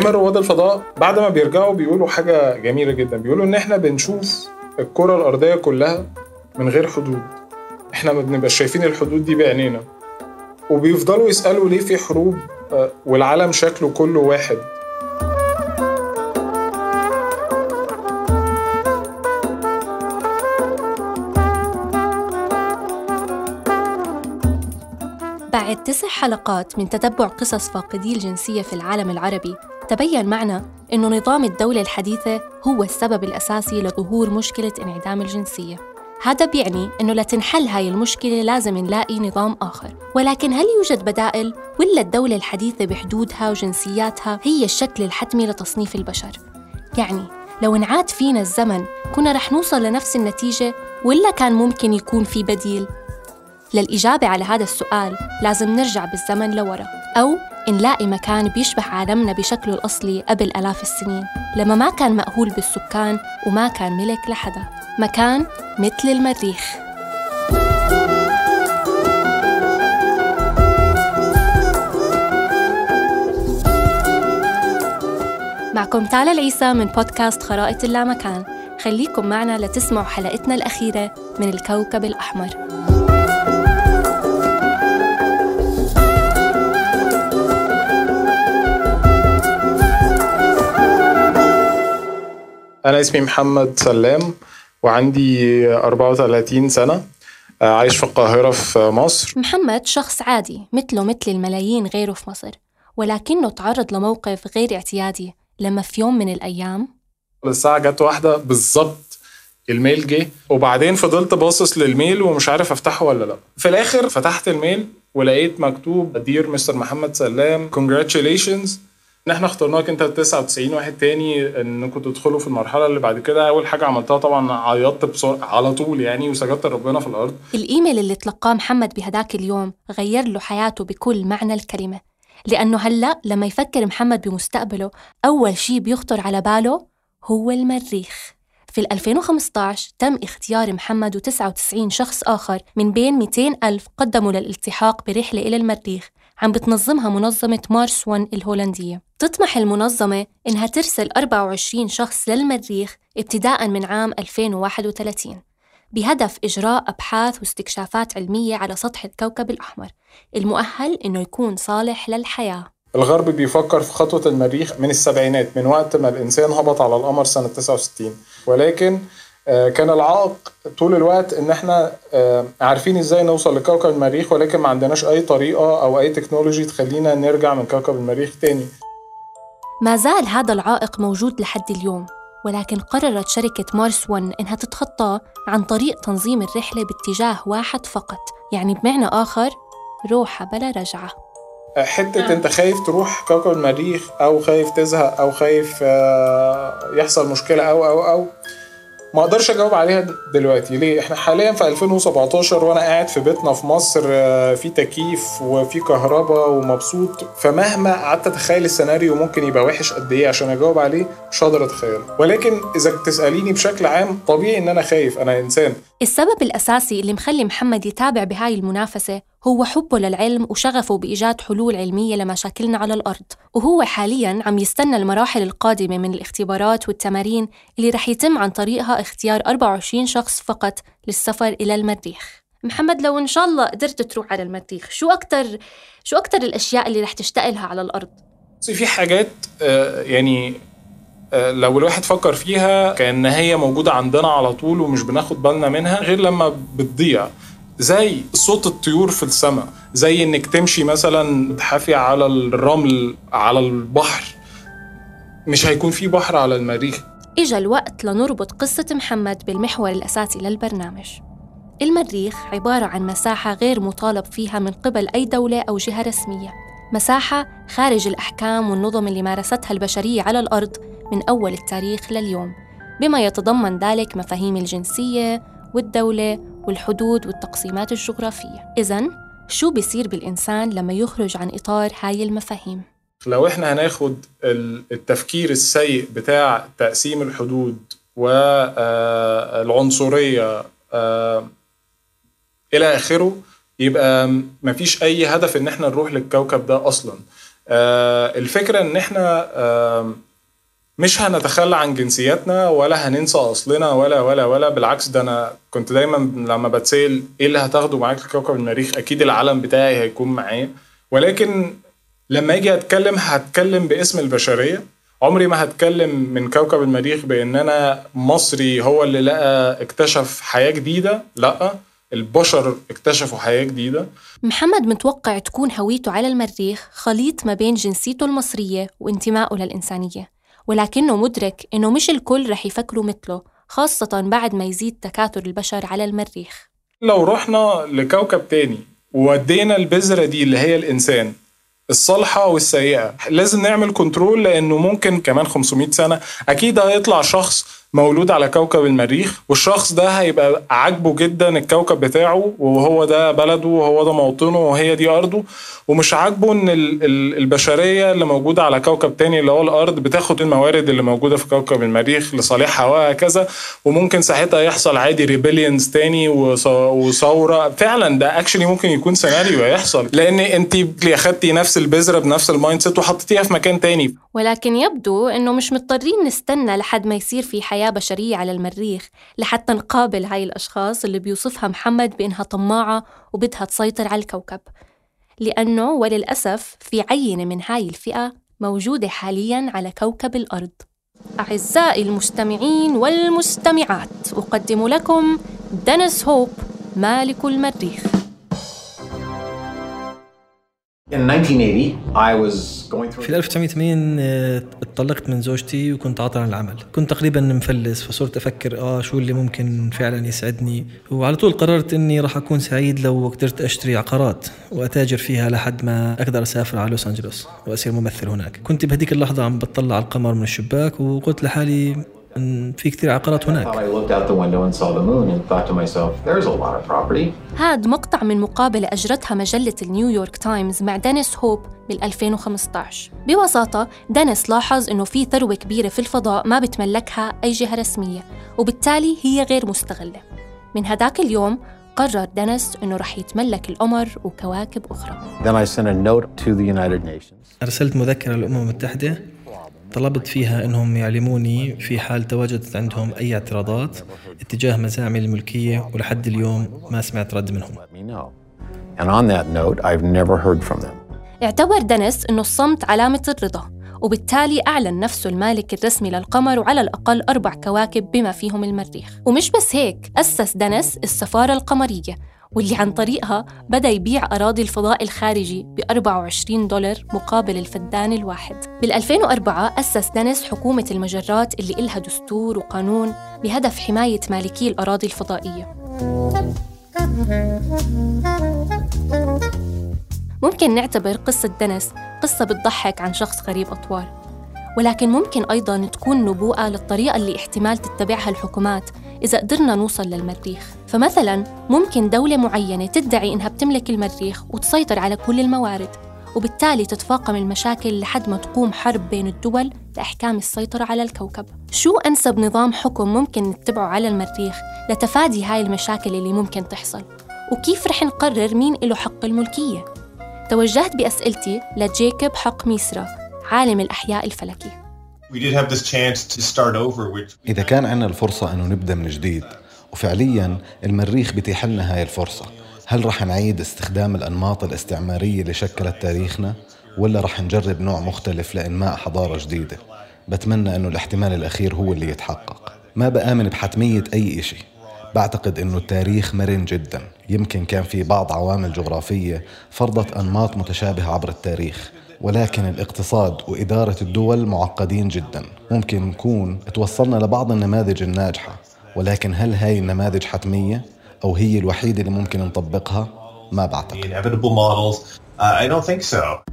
دايما رواد الفضاء بعد ما بيرجعوا بيقولوا حاجة جميلة جدا. بيقولوا إن إحنا بنشوف الكرة الأرضية كلها من غير حدود. إحنا ما بنبقاش شايفين الحدود دي بعينينا. وبيفضلوا يسألوا ليه في حروب آه، والعالم شكله كله واحد. بعد تسع حلقات من تتبع قصص فاقدي الجنسية في العالم العربي تبين معنا أنه نظام الدولة الحديثة هو السبب الأساسي لظهور مشكلة انعدام الجنسية هذا بيعني أنه لتنحل هاي المشكلة لازم نلاقي نظام آخر ولكن هل يوجد بدائل ولا الدولة الحديثة بحدودها وجنسياتها هي الشكل الحتمي لتصنيف البشر؟ يعني لو انعاد فينا الزمن كنا رح نوصل لنفس النتيجة ولا كان ممكن يكون في بديل؟ للإجابة على هذا السؤال لازم نرجع بالزمن لورا أو نلاقي مكان بيشبه عالمنا بشكله الأصلي قبل آلاف السنين. لما ما كان مأهول بالسكان وما كان ملك لحدا. مكان مثل المريخ. معكم تالا العيسى من بودكاست خرائط اللامكان. خليكم معنا لتسمعوا حلقتنا الأخيرة من الكوكب الأحمر. أنا اسمي محمد سلام وعندي 34 سنة آه، عايش في القاهرة في مصر. محمد شخص عادي مثله مثل الملايين غيره في مصر ولكنه تعرض لموقف غير اعتيادي. لما في يوم من الأيام الساعة جت واحدة بالظبط الميل جه وبعدين فضلت باصص للميل ومش عارف أفتحه ولا لأ. في الآخر فتحت الميل ولقيت مكتوب دير مستر محمد سلام congratulations إن إحنا اخترناك أنت 99 واحد تاني انكم تدخلوا في المرحلة اللي بعد كده. أول حاجة عملتها طبعا عيطت بسرعة على طول يعني وسجدت لربنا في الأرض. الإيميل اللي تلقاه محمد بهداك اليوم غير له حياته بكل معنى الكلمة لأنه هلأ لما يفكر محمد بمستقبله أول شيء بيخطر على باله هو المريخ. في 2015 تم اختيار محمد و99 شخص آخر من بين 200 ألف قدموا للالتحاق برحلة إلى المريخ. عم بتنظمها منظمة مارس 1 الهولندية. تطمح المنظمة إنها ترسل 24 شخص للمريخ ابتداء من عام 2031 بهدف إجراء أبحاث واستكشافات علمية على سطح الكوكب الأحمر. المؤهل إنه يكون صالح للحياة. الغرب بيفكر في خطوة المريخ من السبعينات من وقت ما الإنسان هبط على القمر سنة 69 ولكن كان العائق طول الوقت إن إحنا آه، عارفين إزاي نوصل لكوكب المريخ ولكن ما عندناش أي طريقة أو أي تكنولوجي تخلينا نرجع من كوكب المريخ تاني. ما زال هذا العائق موجود لحد اليوم ولكن قررت شركة مارس 1 إنها تتخطاه عن طريق تنظيم الرحلة باتجاه واحد فقط يعني بمعنى آخر روحة بلا رجعة. حتة أنت خايف تروح كوكب المريخ أو خايف تزهق أو خايف آه، يحصل مشكلة أو أو أو ما أقدرش اجاوب عليها دلوقتي. ليه؟ إحنا حاليا في 2017 وأنا قاعد في بيتنا في مصر آه، في تكييف وفي كهرباء ومبسوط. فمهما قعدت اتخيل السيناريو ممكن يبقى وحش قد إيه؟ عشان أجاوب عليه مش هقدر أتخيله. ولكن إذا تسأليني بشكل عام طبيعي إن أنا خايف. أنا إنسان. السبب الأساسي اللي مخلي محمد يتابع بهاي المنافسة هو حبه للعلم وشغفه بإيجاد حلول علمية لمشاكلنا على الأرض. وهو حالياً عم يستنى المراحل القادمة من الاختبارات والتمارين اللي رح يتم عن طريقها اختيار 24 شخص فقط للسفر إلى المريخ. محمد لو إن شاء الله قدرت تروح على المريخ شو أكتر شو أكتر الأشياء اللي رح تشتاق لها على الأرض؟ في حاجات آه، يعني آه، لو الواحد فكر فيها كأن هي موجودة عندنا على طول ومش بناخد بالنا منها غير لما بتضيع. زي صوت الطيور في السماء زي إنك تمشي مثلا تحافي على الرمل على البحر. مش هيكون في بحر على المريخ. إجا الوقت لنربط قصة محمد بالمحور الأساسي للبرنامج. المريخ عبارة عن مساحة غير مطالب فيها من قبل أي دولة أو جهة رسمية. مساحة خارج الأحكام والنظم اللي مارستها البشرية على الأرض من أول التاريخ لليوم بما يتضمن ذلك مفاهيم الجنسية والدولة والحدود والتقسيمات الجغرافية إذا شو بيصير بالإنسان لما يخرج عن إطار هاي المفاهيم؟ لو إحنا هناخد التفكير السيء بتاع تقسيم الحدود والعنصرية آه، آه، إلى آخره يبقى مفيش أي هدف إن إحنا نروح للكوكب ده أصلاً آه الفكرة إن إحنا مش هنتخلى عن جنسياتنا ولا هننسى أصلنا ولا ولا ولا بالعكس ده أنا كنت دايما لما بتسأل إيه اللي هتاخده معاك لكوكب المريخ أكيد العلم بتاعي هيكون معايا. ولكن لما أجي أتكلم هتكلم باسم البشرية. عمري ما هتكلم من كوكب المريخ بأن أنا مصري هو اللي لقى اكتشف حياة جديدة. لأ البشر اكتشفوا حياة جديدة. محمد متوقع تكون هويته على المريخ خليط ما بين جنسيته المصرية وانتمائه للإنسانية. ولكنه مدرك إنه مش الكل رح يفكروا مثله خاصة بعد ما يزيد تكاثر البشر على المريخ. لو رحنا لكوكب تاني وودينا البذرة دي اللي هي الإنسان الصالحة والسيئة لازم نعمل كنترول لأنه ممكن كمان 500 سنة أكيد هيطلع شخص مولود على كوكب المريخ والشخص ده هيبقى عاجبه جدا الكوكب بتاعه وهو ده بلده وهو ده موطنه وهي دي أرضه. ومش عاجبه إن البشرية اللي موجودة على كوكب تاني اللي هو الأرض بتاخد الموارد اللي موجودة في كوكب المريخ لصالحها وهكذا. وممكن ساعتها يحصل عادي rebellions تاني وثورة. فعلا ده actually ممكن يكون سيناريو يحصل. لأن انت أخدتي نفس البذرة بنفس المايند سيت وحطيتيها في مكان تاني. ولكن يبدو إنه مش مضطرين نستنى لحد ما يصير في حياة حياة بشرية على المريخ لحتى نقابل هاي الأشخاص اللي بيوصفها محمد بإنها طماعة وبدها تسيطر على الكوكب. لأنه وللأسف في عينة من هاي الفئة موجودة حالياً على كوكب الأرض. أعزائي المستمعين والمستمعات أقدم لكم دينيس هوب مالك المريخ. في 1980 اتطلقت من زوجتي وكنت عاطل عن العمل. كنت تقريبا مفلس فصرت أفكر آه شو اللي ممكن فعلا يسعدني. وعلى طول قررت إني راح أكون سعيد لو قدرت أشتري عقارات وأتاجر فيها لحد ما أقدر أسافر على لوس أنجلوس وأصير ممثل هناك. كنت بهديك اللحظة عم بتطلع على القمر من الشباك وقلت لحالي في كثير عقارات هناك. هاد مقطع من مقابلة أجرتها مجلة النيويورك تايمز مع دينيس هوب بال 2015 ببساطة دينيس لاحظ إنه في ثروة كبيرة في الفضاء ما بتملكها أي جهة رسمية وبالتالي هي غير مستغلة. من هداك اليوم قرر دينيس إنه رح يتملك القمر وكواكب أخرى. أرسلت مذكرة للأمم المتحدة. طلبت فيها إنهم يعلموني في حال تواجدت عندهم أي اعتراضات اتجاه مزاعم الملكية ولحد اليوم ما سمعت رد منهم. اعتبر دنس إنه الصمت علامة الرضا وبالتالي أعلن نفسه المالك الرسمي للقمر وعلى الأقل أربع كواكب بما فيهم المريخ. ومش بس هيك أسس دنس السفارة القمرية واللي عن طريقها بدأ يبيع أراضي الفضاء الخارجي ب 24 دولار مقابل الفدان الواحد. بال 2004 أسس دينيس حكومة المجرات اللي إلها دستور وقانون بهدف حماية مالكي الأراضي الفضائية. ممكن نعتبر قصة دنس قصة بتضحك عن شخص غريب أطوار ولكن ممكن أيضا تكون نبوءة للطريقة اللي احتمال تتبعها الحكومات إذا قدرنا نوصل للمريخ. فمثلا ممكن دولة معينة تدعي إنها بتملك المريخ وتسيطر على كل الموارد وبالتالي تتفاقم المشاكل لحد ما تقوم حرب بين الدول لإحكام السيطرة على الكوكب. شو أنسب نظام حكم ممكن نتبعه على المريخ لتفادي هاي المشاكل اللي ممكن تحصل؟ وكيف رح نقرر مين له حق الملكية؟ توجهت بأسئلتي لجيكوب حق ميسرا عالم الأحياء الفلكي إذا كان عندنا الفرصة أنه نبدأ من جديد وفعليا المريخ بيتيح لنا هاي الفرصة. هل رح نعيد استخدام الأنماط الاستعمارية اللي شكلت تاريخنا ولا رح نجرب نوع مختلف لإنماء حضارة جديدة؟ بتمنى أنه الاحتمال الأخير هو اللي يتحقق. ما بآمن بحتمية أي إشي. بعتقد أنه التاريخ مرن جدا. يمكن كان في بعض عوامل جغرافية فرضت أنماط متشابهة عبر التاريخ ولكن الاقتصاد وإدارة الدول معقدين جدا. ممكن نكون توصلنا لبعض النماذج الناجحة. ولكن هل هاي النماذج حتمية؟ أو هي الوحيدة اللي ممكن نطبقها؟ ما بعتقد. Uh,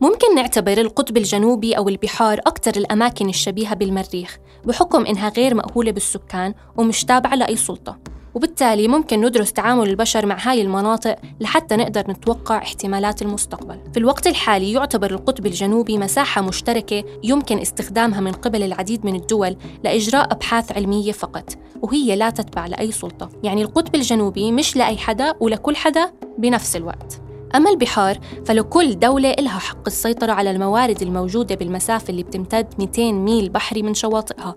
ممكن نعتبر القطب الجنوبي أو البحار أكثر الأماكن الشبيهة بالمريخ بحكم إنها غير مأهولة بالسكان ومش تابعة لأي سلطة. وبالتالي ممكن ندرس تعامل البشر مع هاي المناطق لحتى نقدر نتوقع احتمالات المستقبل. في الوقت الحالي يعتبر القطب الجنوبي مساحة مشتركة يمكن استخدامها من قبل العديد من الدول لإجراء أبحاث علمية فقط وهي لا تتبع لأي سلطة. يعني القطب الجنوبي مش لأي حدا ولكل حدا بنفس الوقت. أما البحار فلكل دولة إلها حق السيطرة على الموارد الموجودة بالمسافة اللي بتمتد 200 ميل بحري من شواطئها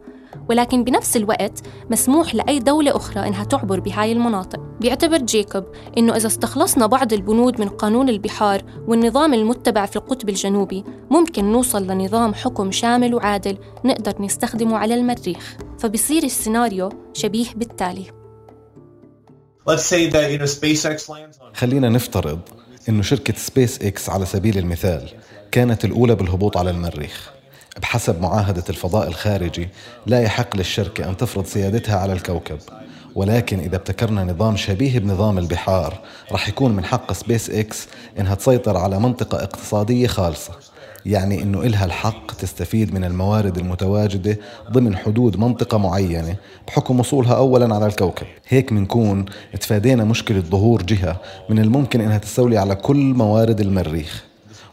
ولكن بنفس الوقت مسموح لأي دولة أخرى إنها تعبر بهاي المناطق. بيعتبر جيكوب إنه إذا استخلصنا بعض البنود من قانون البحار والنظام المتبع في القطب الجنوبي ممكن نوصل لنظام حكم شامل وعادل نقدر نستخدمه على المريخ. فبصير السيناريو شبيه بالتالي. خلينا نفترض إنه شركة سبيس إكس على سبيل المثال كانت الأولى بالهبوط على المريخ. بحسب معاهدة الفضاء الخارجي لا يحق للشركة أن تفرض سيادتها على الكوكب. ولكن إذا ابتكرنا نظام شبيه بنظام البحار رح يكون من حق سبيس إكس إنها تسيطر على منطقة اقتصادية خالصة. يعني إنه إلها الحق تستفيد من الموارد المتواجدة ضمن حدود منطقة معينة بحكم وصولها اولا على الكوكب. هيك منكون تفادينا مشكلة ظهور جهة من الممكن إنها تستولي على كل موارد المريخ.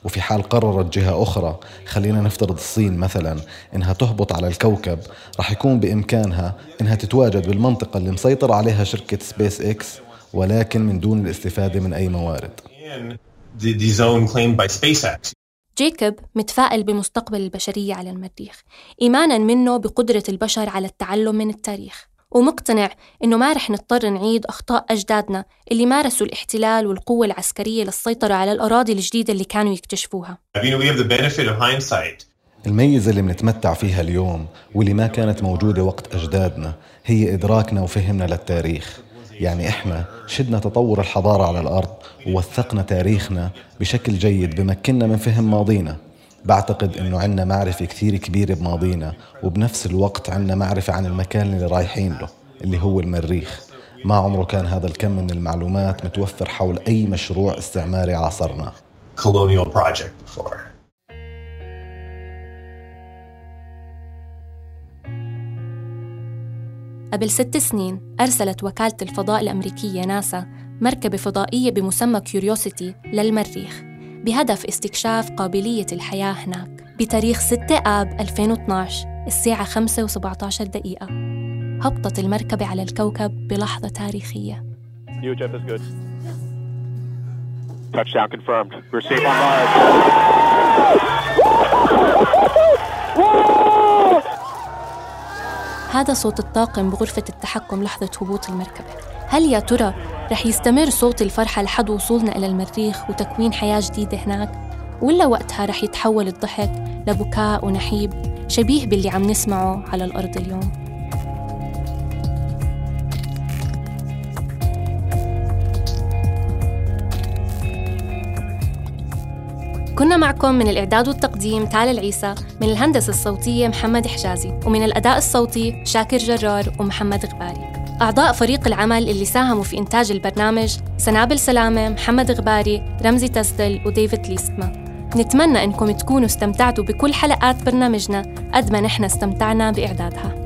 وفي حال قررت جهة أخرى خلينا نفترض الصين مثلا إنها تهبط على الكوكب رح يكون بإمكانها إنها تتواجد بالمنطقة اللي مسيطر عليها شركة سبيس إكس ولكن من دون الاستفادة من أي موارد. جيكوب متفائل بمستقبل البشرية على المريخ إيمانا منه بقدرة البشر على التعلم من التاريخ. ومقتنع إنه ما رح نضطر نعيد أخطاء أجدادنا اللي مارسوا الاحتلال والقوة العسكرية للسيطرة على الأراضي الجديدة اللي كانوا يكتشفوها. الميزة اللي بنتمتع فيها اليوم واللي ما كانت موجودة وقت أجدادنا هي إدراكنا وفهمنا للتاريخ. يعني إحنا شدنا تطور الحضارة على الأرض ووثقنا تاريخنا بشكل جيد بمكننا من فهم ماضينا. بعتقد إنه عندنا معرفة كثير كبيرة بماضينا وبنفس الوقت عندنا معرفة عن المكان اللي رايحين له اللي هو المريخ. ما عمره كان هذا الكم من المعلومات متوفر حول أي مشروع استعماري عاصرنا colonial project before. قبل ست سنين أرسلت وكالة الفضاء الأمريكية ناسا مركبة فضائية بمسمى كيوريوسيتي للمريخ. بهدف استكشاف قابلية الحياة هناك. بتاريخ 6 آب 2012 الساعة 5 و17 دقيقة. هبطت المركبة على الكوكب بلحظة تاريخية. Touchdown confirmed. We're safe on Mars. هذا صوت الطاقم بغرفة التحكم لحظة هبوط المركبة. هل يا ترى رح يستمر صوت الفرحة لحد وصولنا إلى المريخ وتكوين حياة جديدة هناك؟ ولا وقتها رح يتحول الضحك لبكاء ونحيب شبيه باللي عم نسمعه على الأرض اليوم؟ كنا معكم من الإعداد والتقديم تالا العيسى من الهندسة الصوتية محمد حجازي ومن الأداء الصوتي شاكر جرار ومحمد غباري أعضاء فريق العمل اللي ساهموا في إنتاج البرنامج سنابل سلامة، محمد غباري، رمزي تسدل وديفيد ليستما. نتمنى إنكم تكونوا استمتعتوا بكل حلقات برنامجنا قد ما نحن استمتعنا بإعدادها.